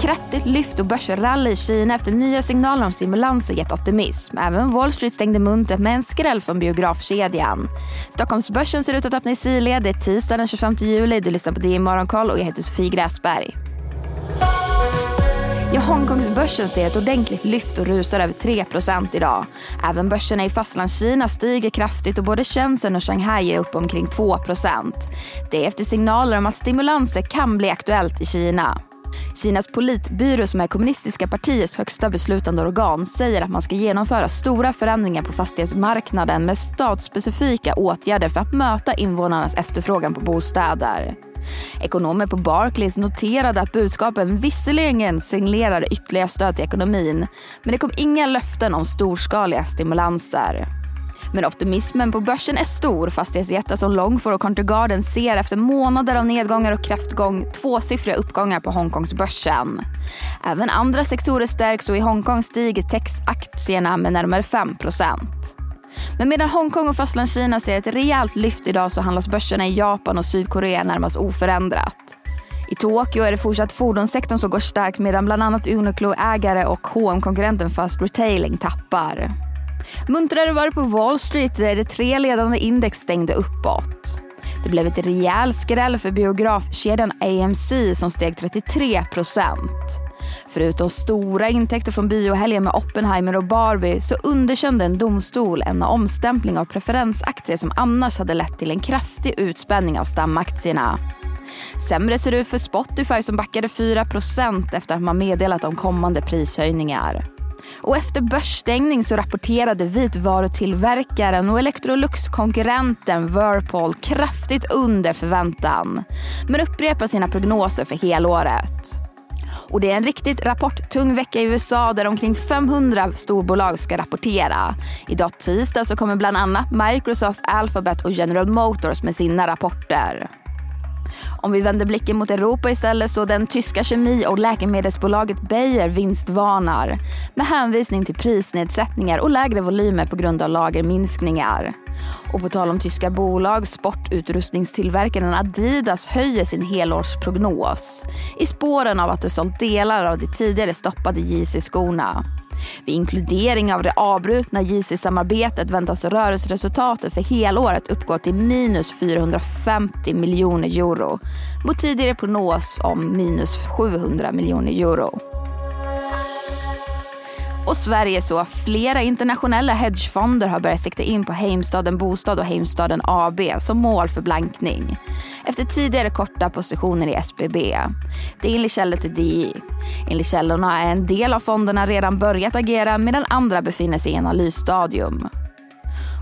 kraftigt lyft och börsrally i Kina efter nya signaler om stimulanser gett optimism. Även Wall Street stängde muntert med en skräll från biografkedjan. Stockholmsbörsen ser ut att öppna i sidled. Det är tisdag den 25 juli. Du lyssnar på DI Morgonkoll och jag heter Sofie Gräsberg. Ja, Hongkongsbörsen ser ett ordentligt lyft och rusar över 3% idag. Även börserna i Fastlandskina stiger kraftigt och både Shenzhen och Shanghai är upp omkring 2% Det är efter signaler om att stimulanser kan bli aktuellt i Kina. Kinas politbyrå som är kommunistiska partiets högsta beslutande organ säger att man ska genomföra stora förändringar på fastighetsmarknaden med statsspecifika åtgärder för att möta invånarnas efterfrågan på bostäder. Ekonomer på Barclays noterade att budskapen visserligen signalerade ytterligare stöd till ekonomin men det kom inga löften om storskaliga stimulanser. Men optimismen på börsen är stor. Fastighetsjättar som Longfor och Country Garden ser efter månader av nedgångar och kräftgång tvåsiffriga uppgångar på Hongkongsbörsen. Även andra sektorer stärks och i Hongkong stiger Tex-aktierna med närmare 5% men medan Hongkong och Fastlandskina ser ett rejält lyft idag så handlas börserna i Japan och Sydkorea närmast oförändrat. I Tokyo är det fortsatt fordonssektorn som går starkt medan bland annat Uniqlo-ägare och hm konkurrenten Fast Retailing tappar. Muntrare var det på Wall Street där de tre ledande index stängde uppåt. Det blev ett rejäl skräll för biografkedjan AMC som steg 33 procent. Förutom stora intäkter från biohelgen med Oppenheimer och Barbie så underkände en domstol en omstämpling av preferensaktier som annars hade lett till en kraftig utspänning av stamaktierna. Sämre ser det ut för Spotify som backade 4% efter att man meddelat om kommande prishöjningar. Och efter börsstängning så rapporterade vitvarutillverkaren och Electrolux-konkurrenten Whirlpool kraftigt under förväntan. Men upprepar sina prognoser för helåret. Och det är en riktigt rapporttung vecka i USA där omkring 500 storbolag ska rapportera. Idag tisdag så kommer bland annat Microsoft, Alphabet och General Motors med sina rapporter. Om vi vänder blicken mot Europa istället så den tyska kemi och läkemedelsbolaget Bayer vinstvarnar med hänvisning till prisnedsättningar och lägre volymer på grund av lagerminskningar. Och på tal om tyska bolag, sportutrustningstillverkaren Adidas höjer sin helårsprognos i spåren av att det sålt delar av de tidigare stoppade Yeezy-skorna. Vid inkludering av det avbrutna JC-samarbetet väntas rörelseresultatet för helåret uppgå till minus 450 miljoner euro mot tidigare prognos om minus 700 miljoner euro. Och Sverige så flera internationella hedgefonder har börjat sikta in på Heimstaden Bostad och Heimstaden AB som mål för blankning. Efter tidigare korta positioner i SBB. Det är enligt källor till DI. Enligt källorna är en del av fonderna redan börjat agera medan andra befinner sig i analysstadium.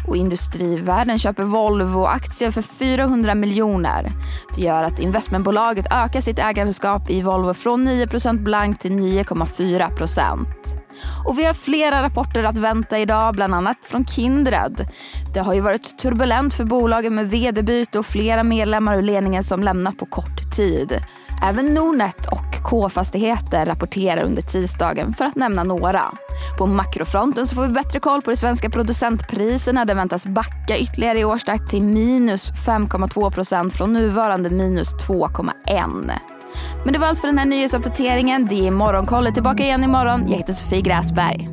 Och industrivärlden köper Volvo-aktier för 400 miljoner. Det gör att investmentbolaget ökar sitt ägandeskap i Volvo från 9% blankt till 9,4 och vi har flera rapporter att vänta idag, bland annat från Kindred. Det har ju varit turbulent för bolagen med vd-byte och flera medlemmar ur ledningen som lämnat på kort tid. Även Nordnet och K-fastigheter rapporterar under tisdagen för att nämna några. På makrofronten så får vi bättre koll på de svenska producentpriserna. Det väntas backa ytterligare i årstakt till minus 5,2 procent från nuvarande minus 2,1. Men det var allt för den här nyhetsuppdateringen. Det är Morgonkollet tillbaka igen imorgon. Jag heter Sofie Gräsberg.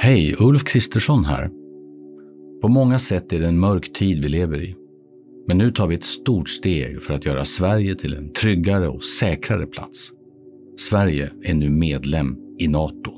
Hej, Ulf Kristersson här. På många sätt är det en mörk tid vi lever i. Men nu tar vi ett stort steg för att göra Sverige till en tryggare och säkrare plats. Sverige är nu medlem i Nato.